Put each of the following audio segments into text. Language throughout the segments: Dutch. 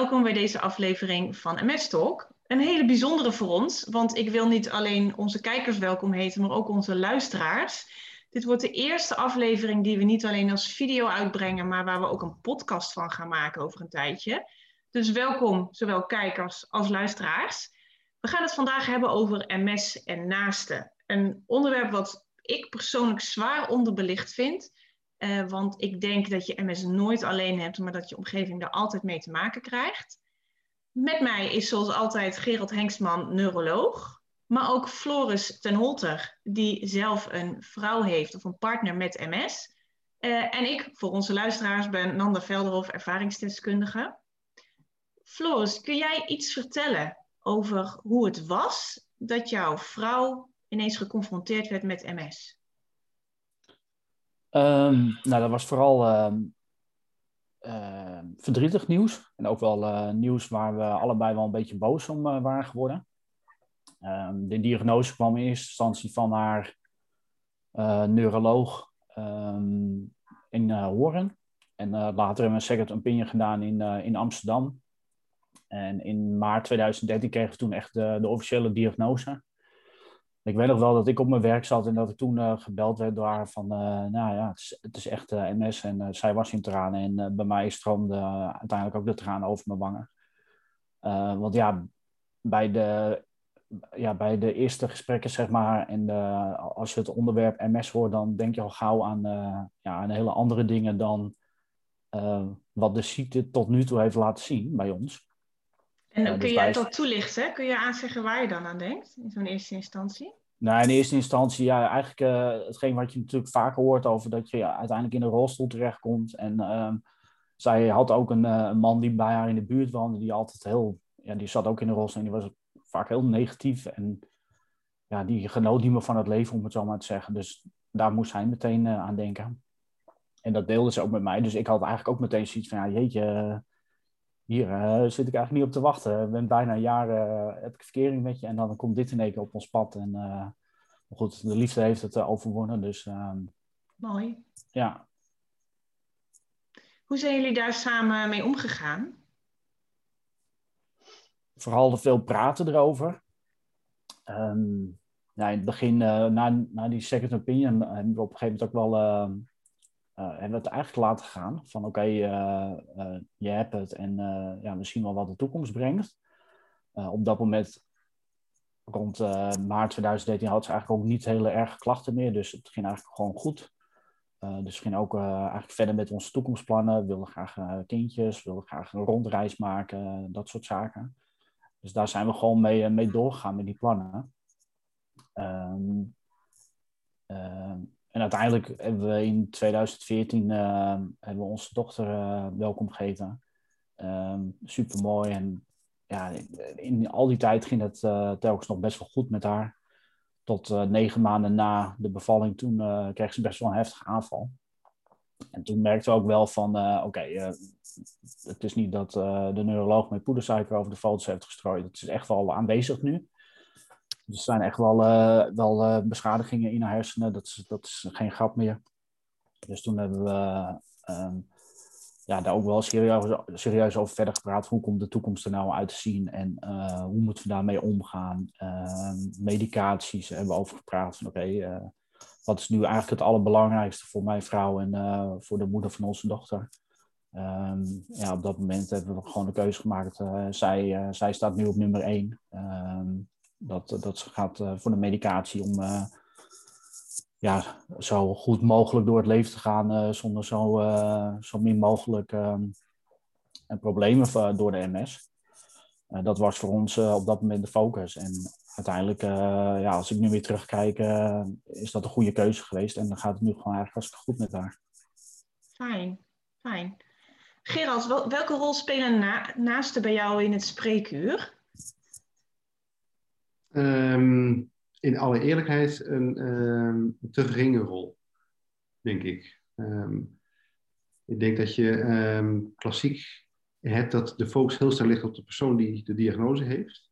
welkom bij deze aflevering van MS Talk. Een hele bijzondere voor ons, want ik wil niet alleen onze kijkers welkom heten, maar ook onze luisteraars. Dit wordt de eerste aflevering die we niet alleen als video uitbrengen, maar waar we ook een podcast van gaan maken over een tijdje. Dus welkom, zowel kijkers als luisteraars. We gaan het vandaag hebben over MS en naasten. Een onderwerp wat ik persoonlijk zwaar onderbelicht vind. Uh, want ik denk dat je MS nooit alleen hebt, maar dat je omgeving er altijd mee te maken krijgt. Met mij is zoals altijd Gerald Hengstman, neuroloog. Maar ook Floris ten Holter, die zelf een vrouw heeft of een partner met MS. Uh, en ik, voor onze luisteraars, ben Nanda Velderhof, ervaringsdeskundige. Floris, kun jij iets vertellen over hoe het was dat jouw vrouw ineens geconfronteerd werd met MS? Um, nou, dat was vooral uh, uh, verdrietig nieuws. En ook wel uh, nieuws waar we allebei wel een beetje boos om eh, waren geworden. Ehm, de diagnose kwam in eerste instantie van haar eh, neuroloog in Horen. En later hebben we een second opinion gedaan in, in Amsterdam. En in maart 2013 kregen we toen echt de, de officiële diagnose. Ik weet nog wel dat ik op mijn werk zat en dat ik toen uh, gebeld werd door haar van, uh, nou ja, het is, het is echt uh, MS en zij was in tranen en bij mij stroomde uiteindelijk ook de tranen over mijn wangen. want ja, bij de, ja, bij de eerste gesprekken zeg maar en de, als je het onderwerp MS hoort, dan denk je al gauw aan, ja, aan hele andere dingen dan wat de ziekte tot nu toe heeft laten zien bij ons. En kun dus jij dat toelichten? Kun je aanzeggen waar je dan aan denkt in zo'n eerste instantie? Nou, in eerste instantie, ja, eigenlijk uh, hetgeen wat je natuurlijk vaker hoort over dat je ja, uiteindelijk in een rolstoel terechtkomt. En uh, zij had ook een, uh, een, man die bij haar in de buurt woonde, die altijd heel, ja, die zat ook in een rolstoel en die was vaak heel negatief. En ja, die genoot niet meer van het leven, om het zo maar te zeggen. Dus daar moest zij meteen aan denken. En dat deelde ze ook met mij. Dus ik had eigenlijk ook meteen zoiets van, ja, jeetje, hier uh, zit ik eigenlijk niet op te wachten. Ik ben bijna een jaar, uh, heb ik verkering met je en dan komt dit in één keer op ons pad. En uh, goed, de liefde heeft het overwonnen, dus... Ehm, Mooi. Ja. Hoe zijn jullie daar samen mee omgegaan? Vooral veel praten erover. Um, ja, in het begin, na, na die second opinion, hebben we op een gegeven moment ook wel ehm, hebben we het eigenlijk laten gaan. Van oké, uh, uh, je hebt het en ja, misschien wel wat de toekomst brengt. op dat moment, rond maart 2013, had ze eigenlijk ook niet hele erge klachten meer. Dus het ging eigenlijk gewoon goed. dus we gingen ook eigenlijk verder met onze toekomstplannen. We wilden graag kindjes, wilden graag een rondreis maken, dat soort zaken. Dus daar zijn we gewoon mee, mee doorgegaan met die plannen. Um, en uiteindelijk hebben we in 2014 uh, hebben we onze dochter uh, welkom geheten. Um, Super mooi. En ja, in, al die tijd ging het uh, telkens nog best wel goed met haar. Tot eh, negen maanden na de bevalling, toen kreeg ze best wel een heftige aanval. En toen merkten we ook wel van, oké, het is niet dat de neuroloog met poedersuiker over de foto's heeft gestrooid. Het is echt wel aanwezig nu. Er zijn echt wel, uh, wel uh, beschadigingen in haar hersenen. Dat is, dat is geen grap meer. Dus toen hebben we uh, ja, daar ook wel serieus, serieus over verder gepraat. Hoe komt de toekomst er nou uit te zien en eh, hoe moeten we daarmee omgaan? Ehm, medicaties hebben we over gepraat. Oké, wat is nu eigenlijk het allerbelangrijkste voor mijn vrouw en voor de moeder van onze dochter? Ehm, ja, op dat moment hebben we gewoon de keuze gemaakt. zij, zij staat nu op nummer één. Dat, dat gaat uh, voor de medicatie om uh, ja, zo goed mogelijk door het leven te gaan uh, zonder zo, zo min mogelijk um, problemen door de MS. dat was voor ons op dat moment de focus. En uiteindelijk, ja, als ik nu weer terugkijk, is dat een goede keuze geweest. En dan gaat het nu gewoon eigenlijk hartstikke goed met haar. Fijn, fijn. Gerald, welke rol spelen na naasten bij jou in het spreekuur? Um, in alle eerlijkheid een, um, te geringe rol, denk ik. Um, ik denk dat je klassiek hebt dat de focus heel sterk ligt op de persoon die de diagnose heeft.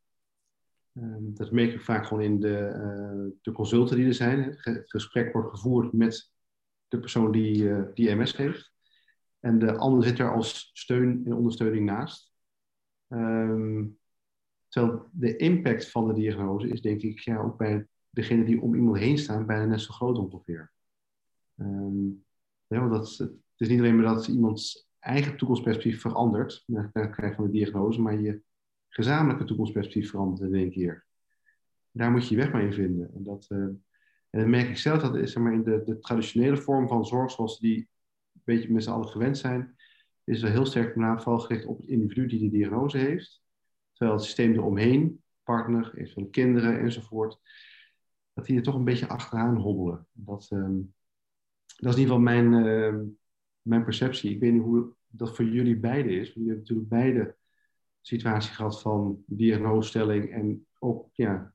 dat merk ik vaak gewoon in de, uh, de consulten die er zijn. Het gesprek wordt gevoerd met de persoon die, uh, die MS heeft. En de ander zit er als steun en ondersteuning naast. Ehm, terwijl de impact van de diagnose is denk ik ook bij degene die om iemand heen staan bijna net zo groot ongeveer. Ja, want het is niet alleen maar dat iemands eigen toekomstperspectief verandert na het krijgen van de diagnose, maar je gezamenlijke toekomstperspectief verandert in één keer. Daar moet je je weg mee vinden. En dat, uh, en merk ik zelf dat is, maar, in de, de traditionele vorm van zorg, zoals die een beetje met z'n allen gewend zijn, is wel heel sterk vooral gericht op het individu die de diagnose heeft. Terwijl het systeem eromheen, partner, eventueel kinderen enzovoort, dat die er toch een beetje achteraan hobbelen. Dat, um, dat is in ieder geval mijn, uh, mijn perceptie. Ik weet niet hoe dat voor jullie beiden is. Jullie hebben natuurlijk beide situatie gehad van diagnosestelling en ook ja,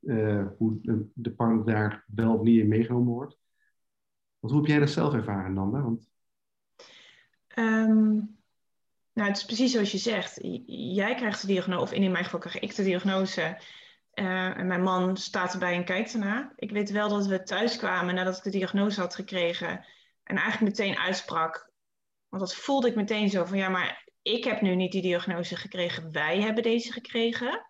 uh, hoe de partner daar wel of niet in meegenomen wordt. Want hoe heb jij dat zelf ervaren, Nanda? Want... Um, nou, het is precies zoals je zegt. Jij krijgt de diagnose, of in mijn geval krijg ik de diagnose. Uh, en mijn man staat erbij en kijkt ernaar. Ik weet wel dat we thuis kwamen nadat ik de diagnose had gekregen. En eigenlijk meteen uitsprak. Want dat voelde ik meteen zo van ja, maar ik heb nu niet die diagnose gekregen. Wij hebben deze gekregen.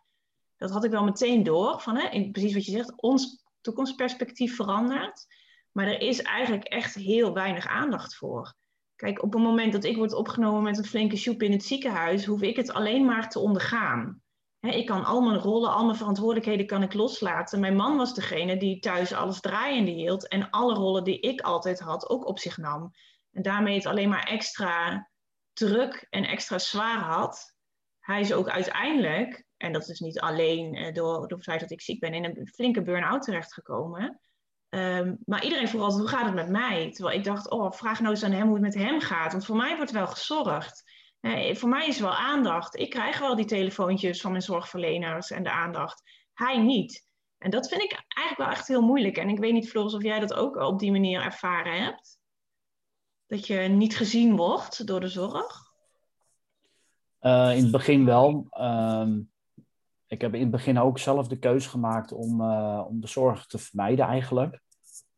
Dat had ik wel meteen door. Van, hè, precies wat je zegt, ons toekomstperspectief verandert. Maar er is eigenlijk echt heel weinig aandacht voor. Kijk, op het moment dat ik word opgenomen met een flinke sjoep in het ziekenhuis, hoef ik het alleen maar te ondergaan. ik kan al mijn rollen, al mijn verantwoordelijkheden kan ik loslaten. Mijn man was degene die thuis alles draaiende hield en alle rollen die ik altijd had ook op zich nam. En daarmee het alleen maar extra druk en extra zwaar had. Hij is ook uiteindelijk, en dat is niet alleen eh, door, door het feit dat ik ziek ben, in een flinke burn-out terechtgekomen. Um, maar iedereen altijd, hoe gaat het met mij? Terwijl ik dacht, oh, vraag nou eens aan hem hoe het met hem gaat. Want voor mij wordt wel gezorgd. voor mij is wel aandacht. Ik krijg wel die telefoontjes van mijn zorgverleners en de aandacht. Hij niet. En dat vind ik eigenlijk wel echt heel moeilijk. En ik weet niet, Floris, of jij dat ook op die manier ervaren hebt. Dat je niet gezien wordt door de zorg? Uh, in het begin wel. Uh, ik heb in het begin ook zelf de keuze gemaakt om, uh, om de zorg te vermijden eigenlijk.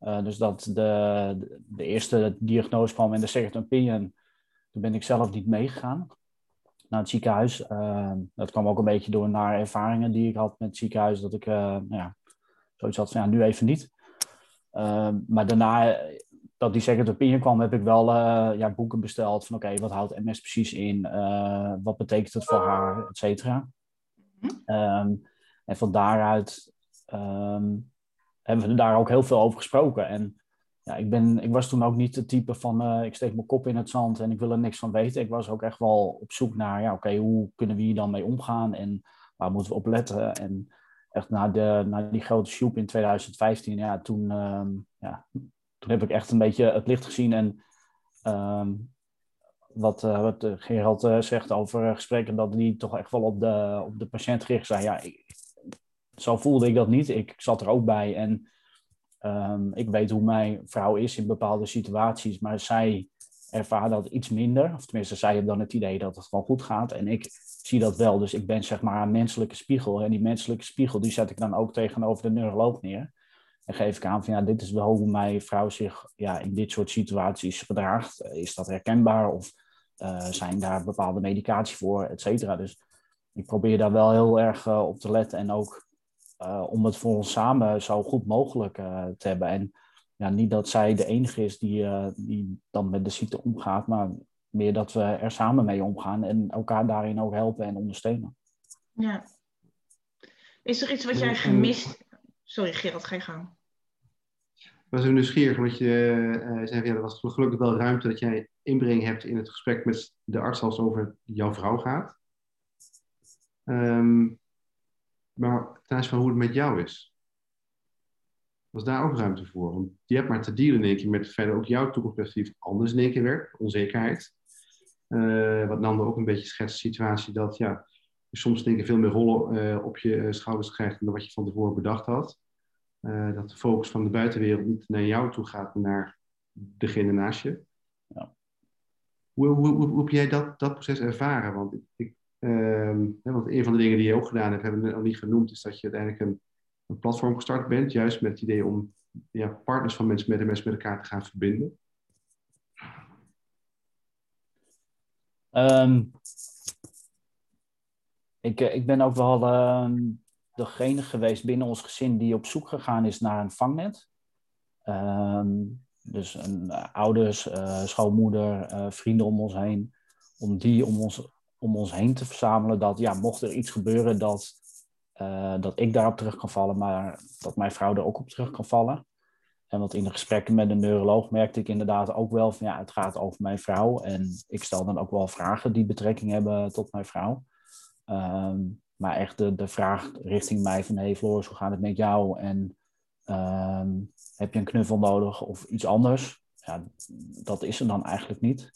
Uh, dus dat de, de eerste diagnose kwam in de second opinion, toen ben ik zelf niet meegegaan naar het ziekenhuis. Uh, dat kwam ook een beetje door naar ervaringen die ik had met het ziekenhuis, dat ik nou ja, zoiets had van ja, nu even niet. Maar daarna dat die second opinion kwam, heb ik wel ja, boeken besteld van oké, wat houdt MS precies in? Wat betekent het voor haar, et cetera. Um, en van daaruit um, hebben we daar ook heel veel over gesproken. En ja, ik, ben, ik was toen ook niet het type van uh, ik steek mijn kop in het zand en ik wil er niks van weten. Ik was ook echt wel op zoek naar, ja, oké, hoe kunnen we hier dan mee omgaan en waar moeten we op letten? En echt na, de, na die grote shoot in 2015, ja, toen, um, ja, toen heb ik echt een beetje het licht gezien. En wat, uh, wat eh, Gerald uh, zegt over gesprekken, dat die toch echt wel op de, op de patiënt gericht zijn. Ja, zo voelde ik dat niet. Ik zat er ook bij en um, ik weet hoe mijn vrouw is in bepaalde situaties, maar zij ervaart dat iets minder. Of tenminste, zij heeft dan het idee dat het gewoon goed gaat. En ik zie dat wel. Dus ik ben zeg maar een menselijke spiegel. En die menselijke spiegel, die zet ik dan ook tegenover de neuroloog neer. En geef ik aan van ja, dit is wel hoe mijn vrouw zich ja, in dit soort situaties gedraagt. Is dat herkenbaar of zijn daar bepaalde medicatie voor, et cetera. Dus ik probeer daar wel heel erg uh, op te letten en ook uh, om het voor ons samen zo goed mogelijk te hebben. En ja, niet dat zij de enige is die, die dan met de ziekte omgaat, maar meer dat we er samen mee omgaan en elkaar daarin ook helpen en ondersteunen. Ja. Is er iets wat jij gemist... Sorry, Gerald, ga je gang was even nieuwsgierig, omdat je uh, zei, ja, er was gelukkig wel ruimte dat jij inbreng hebt in het gesprek met de arts als het over jouw vrouw gaat. Um, maar ten van hoe het met jou is, was daar ook ruimte voor? Want je hebt maar te dealen in één keer met verder ook jouw toekomstperspectief anders in één keer werkt, onzekerheid. Uh, wat Nando ook een beetje schetst, de situatie dat ja, je soms denk ik veel meer rollen uh, op je schouders krijgt dan wat je van tevoren bedacht had. Uh, dat de focus van de buitenwereld niet naar jou toe gaat, maar naar degene naast je. Ja. Hoe, hoe, hoe, hoe, heb jij dat, dat proces ervaren? Want, ik, uh, want een van de dingen die je ook gedaan hebt, hebben we nog niet genoemd, is dat je uiteindelijk een, een platform gestart bent, juist met het idee om ja, partners van mensen met MS met elkaar te gaan verbinden. Um, ik, ik ben ook wel ehm, degene geweest binnen ons gezin die op zoek gegaan is naar een vangnet. Ehm, dus een, ouders, schoonmoeder, vrienden om ons heen. Om die om ons, om ons heen te verzamelen. Dat ja, mocht er iets gebeuren, dat, dat ik daarop terug kan vallen. Maar dat mijn vrouw er ook op terug kan vallen. En want in de gesprekken met een neuroloog merkte ik inderdaad ook wel van ja, het gaat over mijn vrouw. En ik stel dan ook wel vragen die betrekking hebben tot mijn vrouw. Ehm, maar echt de, de vraag richting mij van hey Floris, hoe gaat het met jou? En ehm, heb je een knuffel nodig of iets anders? Ja, dat is er dan eigenlijk niet.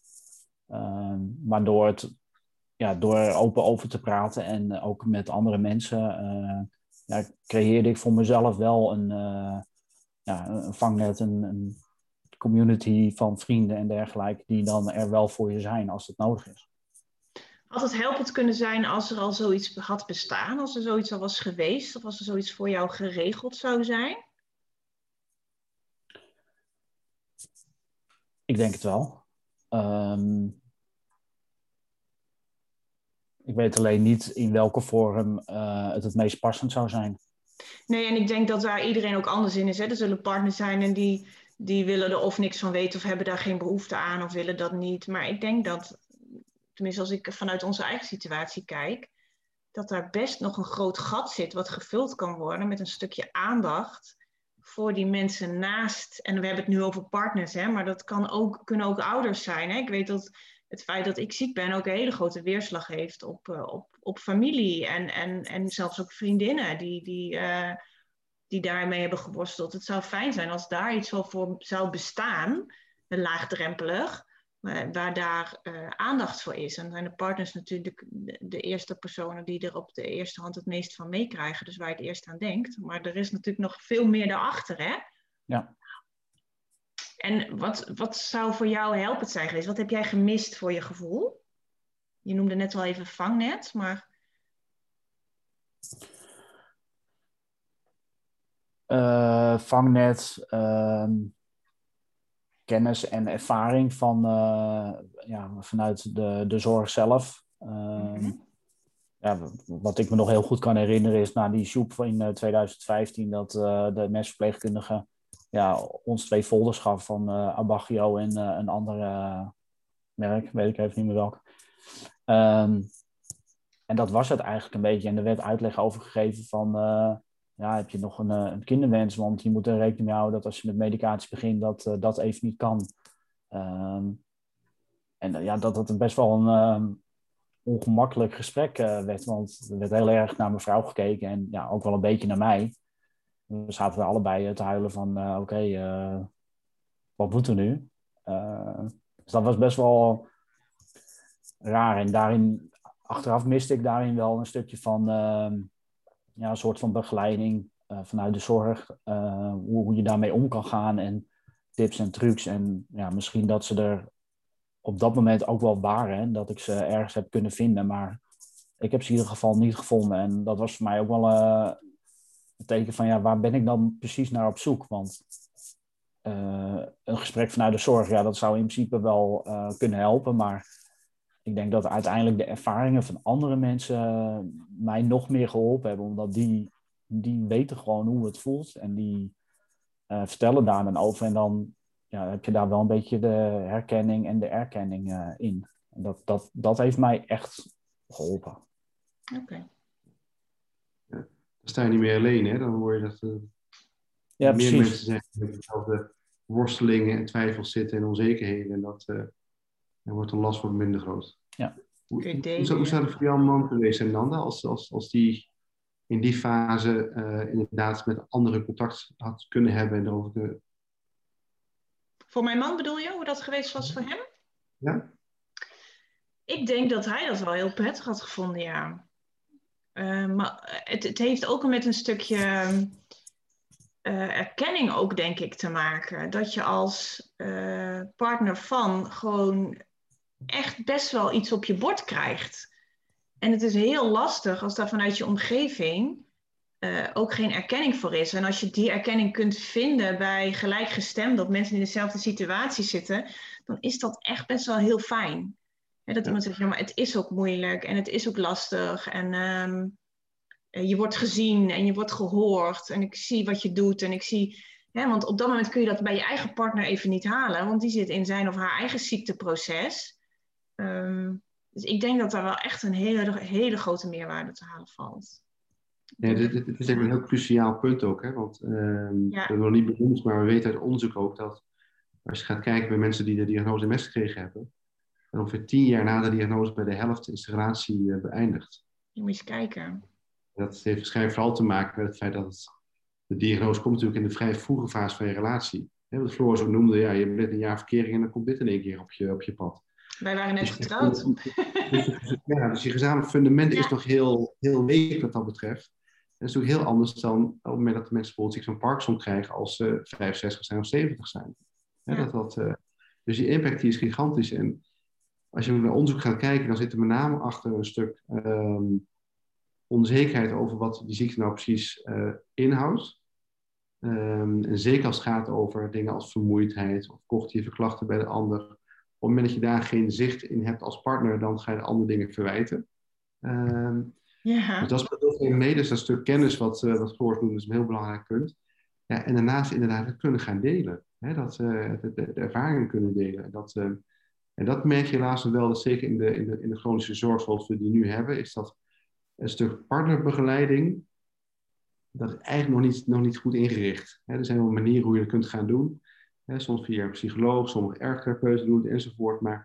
Ehm, maar door, het, ja, door er open over te praten en ook met andere mensen, uh, ja, creëerde ik voor mezelf wel een, uh, ja, een vangnet, een, een community van vrienden en dergelijke, die dan er wel voor je zijn als het nodig is. Had het helpend kunnen zijn als er al zoiets had bestaan, als er zoiets al was geweest, of als er zoiets voor jou geregeld zou zijn? Ik denk het wel. Ehm, ik weet alleen niet in welke vorm uh, het het meest passend zou zijn. Nee, en ik denk dat daar iedereen ook anders in is. Hè? Er zullen partners zijn en die, die willen er of niks van weten of hebben daar geen behoefte aan of willen dat niet. Maar ik denk dat, tenminste als ik vanuit onze eigen situatie kijk, dat daar best nog een groot gat zit wat gevuld kan worden met een stukje aandacht voor die mensen naast. En we hebben het nu over partners, hè, maar dat kan ook, kunnen ook ouders zijn. Hè? Ik weet dat het feit dat ik ziek ben ook een hele grote weerslag heeft op, uh, op, op familie en, en, en zelfs ook vriendinnen die, die, uh, die daarmee hebben geworsteld. Het zou fijn zijn als daar iets voor zou bestaan, laagdrempelig, waar daar uh, aandacht voor is. En dan zijn de partners natuurlijk de, eerste personen die er op de eerste hand het meest van meekrijgen, dus waar je het eerst aan denkt. Maar er is natuurlijk nog veel meer daarachter, hè? Ja. En wat, wat zou voor jou helpend zijn geweest? Wat heb jij gemist voor je gevoel? Je noemde net wel even vangnet, maar. Uh, vangnet, uh, kennis en ervaring van, uh, ja, vanuit de, de zorg zelf. Mm-hmm. ja, wat ik me nog heel goed kan herinneren is na die soep in 2015 dat de mesverpleegkundige ja, ons twee folders gaf van Abagio en een andere merk, weet ik even niet meer welk. Um, en dat was het eigenlijk een beetje. En er werd uitleg over gegeven van, ja, heb je nog een, een, kinderwens? Want je moet er rekening mee houden dat als je met medicatie begint, dat dat even niet kan. Um, en ja, dat het best wel een um, ongemakkelijk gesprek werd, want er werd heel erg naar mijn vrouw gekeken en ja, ook wel een beetje naar mij we zaten er allebei te huilen van, oké, wat moeten we nu? Uh, dus dat was best wel raar. En daarin, achteraf miste ik daarin wel een stukje van, ehm, ja, een soort van begeleiding vanuit de zorg. Hoe, hoe, je daarmee om kan gaan en tips en trucs. En ja, misschien dat ze er op dat moment ook wel waren. En dat ik ze ergens heb kunnen vinden. Maar ik heb ze in ieder geval niet gevonden. En dat was voor mij ook wel teken van ja, waar ben ik dan precies naar op zoek? Want een gesprek vanuit de zorg, ja, dat zou in principe wel kunnen helpen. Maar ik denk dat uiteindelijk de ervaringen van andere mensen mij nog meer geholpen hebben. Omdat die, die weten gewoon hoe het voelt. En die uh, vertellen daar dan over. En dan ja, heb je daar wel een beetje de herkenning en de erkenning in. En dat, dat, dat heeft mij echt geholpen. Oké. Okay dan sta je niet meer alleen. Hè? Dan hoor je dat uh, ja, meer mensen zijn die met dezelfde worstelingen en twijfels zitten en onzekerheden. En dat uh, dan wordt de last wordt minder groot. Ja. Hoe, hoe, zou, hoe zou het voor jouw man geweest zijn, Nanda, als, als, als die in die fase uh, inderdaad met anderen contact had kunnen hebben en over de... Voor mijn man bedoel je, hoe dat geweest was voor hem? Ja. Ik denk dat hij dat wel heel prettig had gevonden, ja. Uh, maar het, het, heeft ook met een stukje uh, erkenning ook, denk ik, te maken. Dat je als uh, partner van gewoon echt best wel iets op je bord krijgt. En het is heel lastig als daar vanuit je omgeving ook geen erkenning voor is. En als je die erkenning kunt vinden bij gelijkgestemd, dat mensen in dezelfde situatie zitten, dan is dat echt best wel heel fijn. dat iemand zegt, ja, maar het is ook moeilijk en het is ook lastig. En ehm, eh, je wordt gezien en je wordt gehoord. En ik zie wat je doet. En ik zie. Hè, want op dat moment kun je dat bij je eigen partner even niet halen. Want die zit in zijn of haar eigen ziekteproces. Ehm, dus ik denk dat daar wel echt een hele, hele grote meerwaarde te halen valt. Ja, dit, dit, is een heel cruciaal punt ook. Hè? Want um, ja. dat nog niet benoemd, maar we weten uit onderzoek ook dat als je gaat kijken bij mensen die de diagnose MS gekregen hebben, en ongeveer tien jaar na de diagnose bij de helft is de relatie uh, beëindigd. Je moet eens kijken. Dat heeft waarschijnlijk vooral te maken met het feit dat het, de diagnose komt natuurlijk in de vrij vroege fase van je relatie. Wat Floris ook noemde, ja, je bent een jaar verkering en dan komt dit in één keer op je, op je pad. Wij waren net dus, getrouwd. Dus, ja, dus je gezamenlijk fundament is nog heel, heel week wat dat betreft. Dat is natuurlijk heel anders dan op het moment dat de mensen bijvoorbeeld zo'n Parkinson krijgen als ze 65 zijn of 70 zijn. Ja, dat, dat, uh, dus die impact die is gigantisch. En als je naar onderzoek gaat kijken, dan zit er met name achter een stuk um, onzekerheid over wat die ziekte nou precies uh, inhoudt. Um, en zeker als het gaat over dingen als vermoeidheid of cognitieve klachten bij de ander. Op het moment dat je daar geen zicht in hebt als partner, dan ga je de andere dingen verwijten. Um, ja. Dus dat is mee, dus dat stuk kennis wat, uh, wat noemt, is een heel belangrijk punt. Ja, en daarnaast inderdaad het kunnen gaan delen. Hè, dat, uh, de, de, de, ervaringen kunnen delen. Dat, uh, en dat merk je helaas wel, dat zeker in de, in, de, in de chronische zorg zoals we die nu hebben, is dat een stuk partnerbegeleiding, dat is eigenlijk nog niet, nog niet goed ingericht. er zijn wel manieren hoe je dat kunt gaan doen. Soms via een psycholoog, sommige ergotherapeuten doen het enzovoort. Maar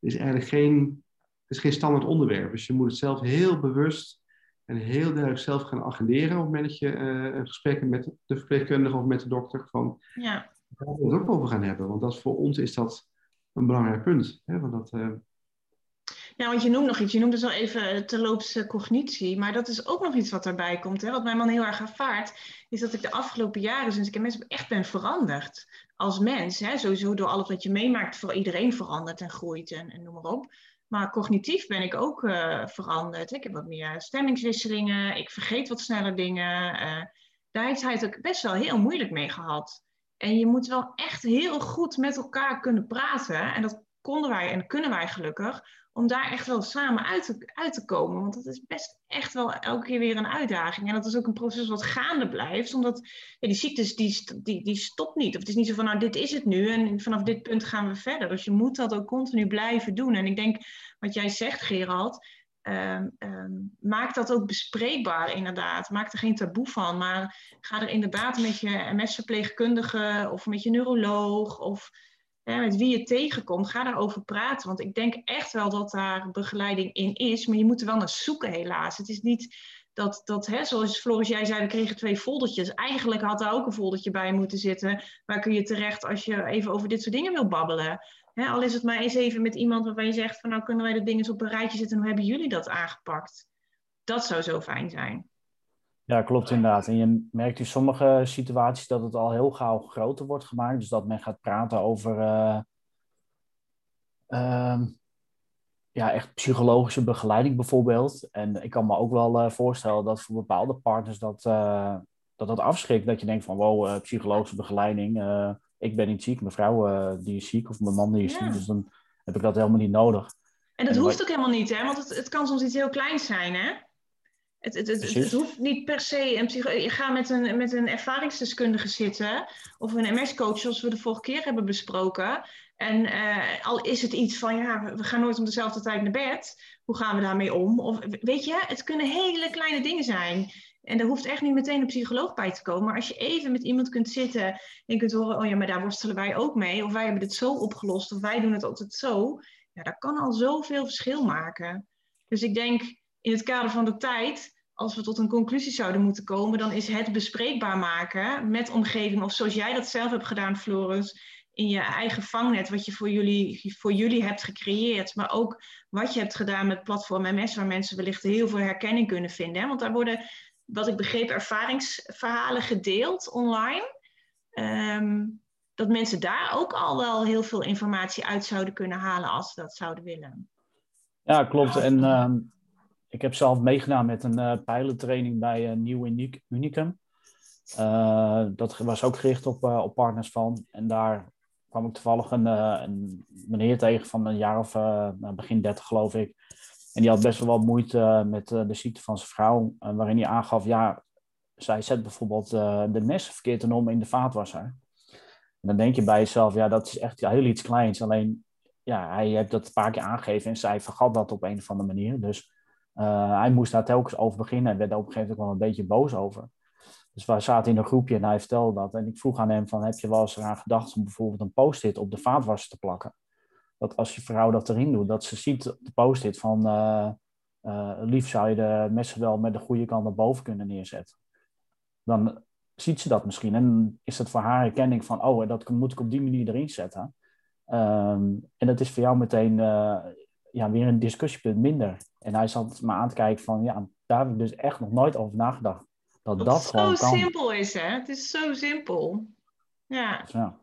het is eigenlijk geen, het is geen standaard onderwerp. Dus je moet het zelf heel bewust en heel duidelijk zelf gaan agenderen op het moment dat je uh, een gesprek met de verpleegkundige of met de dokter van ja. daar we het ook over gaan hebben. Want dat, voor ons is dat een belangrijk punt. Hè? Want dat, uh, ja, want je noemt nog iets. Je noemde zo even terloops cognitie. Maar dat is ook nog iets wat erbij komt. Hè? Wat mijn man heel erg ervaart, is dat ik de afgelopen jaren, sinds ik mensen echt ben veranderd. Als mens. Hè? Sowieso door alles wat je meemaakt, voor iedereen verandert en groeit en, en noem maar op. Maar cognitief ben ik ook uh, veranderd. Ik heb wat meer stemmingswisselingen. Ik vergeet wat sneller dingen. Uh, daar heeft hij het ook best wel heel moeilijk mee gehad. En je moet wel echt heel goed met elkaar kunnen praten. En dat konden wij en kunnen wij gelukkig om daar echt wel samen uit te, uit te komen. Want dat is best echt wel elke keer weer een uitdaging. En dat is ook een proces wat gaande blijft, omdat ja, die ziektes die, die, die stopt niet. Of het is niet zo van, nou dit is het nu en vanaf dit punt gaan we verder. Dus je moet dat ook continu blijven doen. En ik denk, wat jij zegt Gerald, um, um, maak dat ook bespreekbaar inderdaad. Maak er geen taboe van, maar ga er inderdaad met je MS-verpleegkundige of met je neuroloog of met wie je tegenkomt, ga daarover praten. Want ik denk echt wel dat daar begeleiding in is. Maar je moet er wel naar zoeken, helaas. Het is niet dat, dat hè, zoals Floris jij zei, we kregen twee foldertjes. Eigenlijk had daar ook een foldertje bij moeten zitten. Waar kun je terecht als je even over dit soort dingen wil babbelen. al is het maar eens even met iemand waarvan je zegt van nou kunnen wij de dingen eens op een rijtje zetten en hoe hebben jullie dat aangepakt? Dat zou zo fijn zijn. Ja, klopt inderdaad. En je merkt in sommige situaties dat het al heel gauw groter wordt gemaakt. Dus dat men gaat praten over uh, uh, ja, echt psychologische begeleiding bijvoorbeeld. En ik kan me ook wel uh, voorstellen dat voor bepaalde partners dat, eh, dat dat afschrikt. Dat je denkt van wow, psychologische begeleiding. ik ben niet ziek, mijn vrouw die is ziek of mijn man die is ziek. Dus dan heb ik dat helemaal niet nodig. En dat hoeft ook helemaal niet, hè? Want het, het kan soms iets heel kleins zijn, hè? Het, het, het, het, hoeft niet per se een psycho. Je gaat met een, met een ervaringsdeskundige zitten of een MS-coach, zoals we de vorige keer hebben besproken. En uh, al is het iets van ja, we gaan nooit om dezelfde tijd naar bed. Hoe gaan we daarmee om? Of weet je, het kunnen hele kleine dingen zijn. En daar hoeft echt niet meteen een psycholoog bij te komen. Maar als je even met iemand kunt zitten en kunt horen, oh ja, maar daar worstelen wij ook mee. Of wij hebben dit zo opgelost, of wij doen het altijd zo. Ja, dat kan al zoveel verschil maken. Dus ik denk, in het kader van de tijd, als we tot een conclusie zouden moeten komen, dan is het bespreekbaar maken met omgeving, of zoals jij dat zelf hebt gedaan, Floris, in je eigen vangnet, wat je voor jullie, voor jullie hebt gecreëerd, maar ook wat je hebt gedaan met platform MS, waar mensen wellicht heel veel herkenning kunnen vinden. Want daar worden, wat ik begreep, ervaringsverhalen gedeeld online. Ehm, dat mensen daar ook al wel heel veel informatie uit zouden kunnen halen als ze dat zouden willen. Ja, klopt. En ehm, ik heb zelf meegedaan met een uh, pilottraining bij uh, Nieuw Unicum. Uh, dat was ook gericht op, op partners van. En daar kwam ik toevallig een, een meneer tegen van een jaar of nou, begin 30 geloof ik. En die had best wel wat moeite met de ziekte van zijn vrouw. waarin hij aangaf, ja, zij zet bijvoorbeeld de mes verkeerd om in de vaatwasser. En dan denk je bij jezelf, ja, dat is echt heel iets kleins. Alleen, ja, hij heeft dat een paar keer aangegeven en zij vergat dat op een of andere manier. Dus uh, hij moest daar telkens over beginnen en werd op een gegeven moment wel een beetje boos over. Dus wij zaten in een groepje en hij vertelde dat. En ik vroeg aan hem van, heb je wel eens eraan gedacht om bijvoorbeeld een post-it op de vaatwasser te plakken? Dat als je vrouw dat erin doet, dat ze ziet op de post-it van, uh, uh, lief zou je de messen wel met de goede kant naar boven kunnen neerzetten. Dan ziet ze dat misschien en is het voor haar herkenning van, oh, dat moet ik op die manier erin zetten. Um, en dat is voor jou meteen ja, weer een discussiepunt minder. En hij zat me aan te kijken van, ja, daar heb ik dus echt nog nooit over nagedacht. Dat dat, dat gewoon zo simpel is, hè? Het is zo simpel. Ja. ja.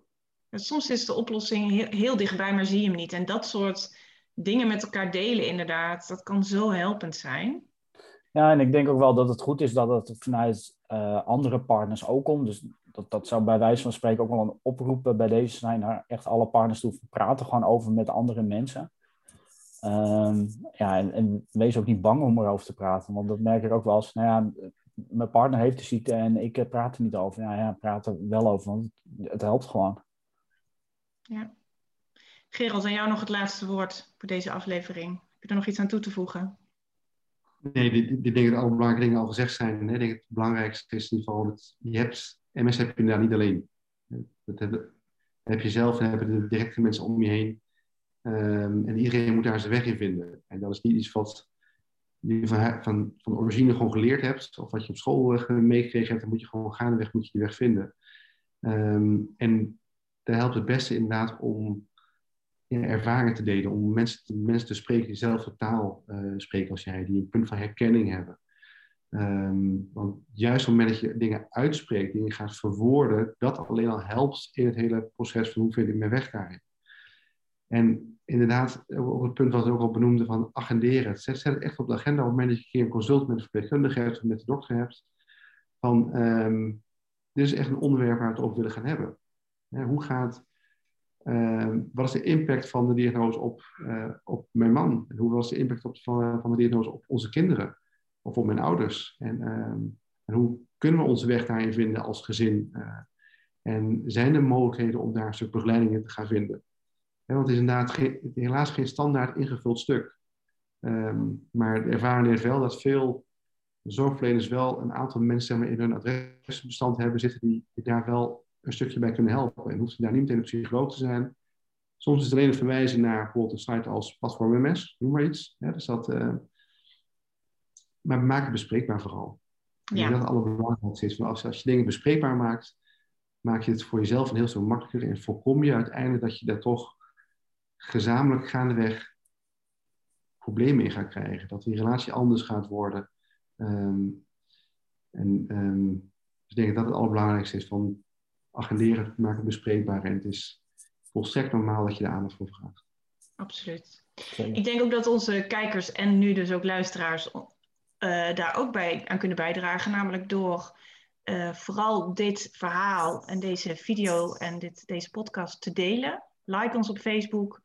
Soms is de oplossing heel, heel dichtbij, maar zie je hem niet. En dat soort dingen met elkaar delen, inderdaad, dat kan zo helpend zijn. Ja, en ik denk ook wel dat het goed is dat het vanuit uh, andere partners ook komt. Dus dat, dat zou bij wijze van spreken ook wel een oproep bij deze zijn naar echt alle partners toe. Praten gewoon over met andere mensen. Um, ja, en, en, wees ook niet bang om erover te praten, want dat merk ik ook wel eens. Nou ja, mijn partner heeft de ziekte en ik eh, praat er niet over. Ja, ja, praat er wel over, want het, het helpt gewoon. Ja. Gerald, aan jou nog het laatste woord voor deze aflevering. Heb je er nog iets aan toe te voegen? Nee, die, die dingen, alle belangrijke dingen al gezegd zijn. Ik denk het belangrijkste is in ieder geval dat je hebt, MS heb je daar niet alleen. Dat heb, dat heb je zelf en hebben de directe mensen om je heen. Um, en iedereen moet daar zijn weg in vinden. En dat is niet iets wat je van, van, van origine gewoon geleerd hebt, of wat je op school uh, meegekregen hebt, dan moet je gewoon gaandeweg moet je die weg vinden. Um, en daar helpt het beste inderdaad om ja, ervaringen te delen, om mensen, mensen te spreken die dezelfde taal uh, spreken als jij, die een punt van herkenning hebben. Um, want juist op het moment dat je dingen uitspreekt, dingen gaat verwoorden, dat alleen al helpt in het hele proces van hoe vind ik mijn weg daarin. En inderdaad, op het punt wat we ook al benoemde van agenderen. Zet, het echt op de agenda op het moment dat je een keer een consult met een verpleegkundige hebt of met de dokter hebt. Van, um, dit is echt een onderwerp waar we het over willen gaan hebben. hoe gaat, uh, wat is de impact van de diagnose op, uh, op mijn man? En hoe was de impact op, van, de diagnose op onze kinderen? Of op mijn ouders? En, um, en hoe kunnen we onze weg daarin vinden als gezin? Uh, en zijn er mogelijkheden om daar een stuk begeleiding in te gaan vinden? Want het is inderdaad geen, helaas geen standaard ingevuld stuk. Um, maar de ervaring is wel dat veel zorgverleners wel een aantal mensen in hun adresbestand hebben zitten die, die, daar wel een stukje bij kunnen helpen. En hoeft daar niet meteen een psycholoog te zijn. Soms is het alleen een verwijzing naar bijvoorbeeld een site als Platform MS, noem maar iets. Ja, dus dat, uh, maar maken het bespreekbaar vooral. Ja. Denk dat het allerbelangrijkste is. Als, als je dingen bespreekbaar maakt, maak je het voor jezelf een heel stuk makkelijker en voorkom je uiteindelijk dat je daar toch gezamenlijk gaandeweg problemen in gaat krijgen. Dat die relatie anders gaat worden. Um, en um, ik denk dat dat het allerbelangrijkste is van agenderen, maken het bespreekbaar. En het is volstrekt normaal dat je daar aandacht voor vraagt. Absoluut. Ik denk ook dat onze kijkers en nu dus ook luisteraars uh, daar ook bij aan kunnen bijdragen. Namelijk door uh, vooral dit verhaal en deze video en dit, deze podcast te delen. Like ons op Facebook.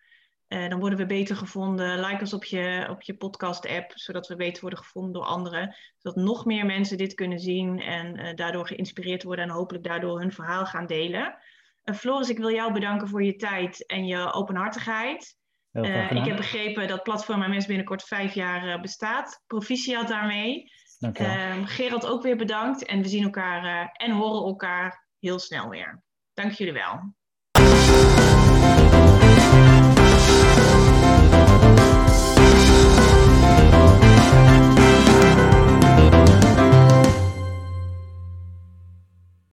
Uh, dan worden we beter gevonden. Like ons op je, op je podcast-app, zodat we beter worden gevonden door anderen. Zodat nog meer mensen dit kunnen zien en uh, daardoor geïnspireerd worden en hopelijk daardoor hun verhaal gaan delen. Uh, Floris, ik wil jou bedanken voor je tijd en je openhartigheid. ik heb begrepen dat Platform MS binnenkort vijf jaar bestaat. Proficiat daarmee. Dank je ehm, Gerald ook weer bedankt en we zien elkaar en horen elkaar heel snel weer. Dank jullie wel.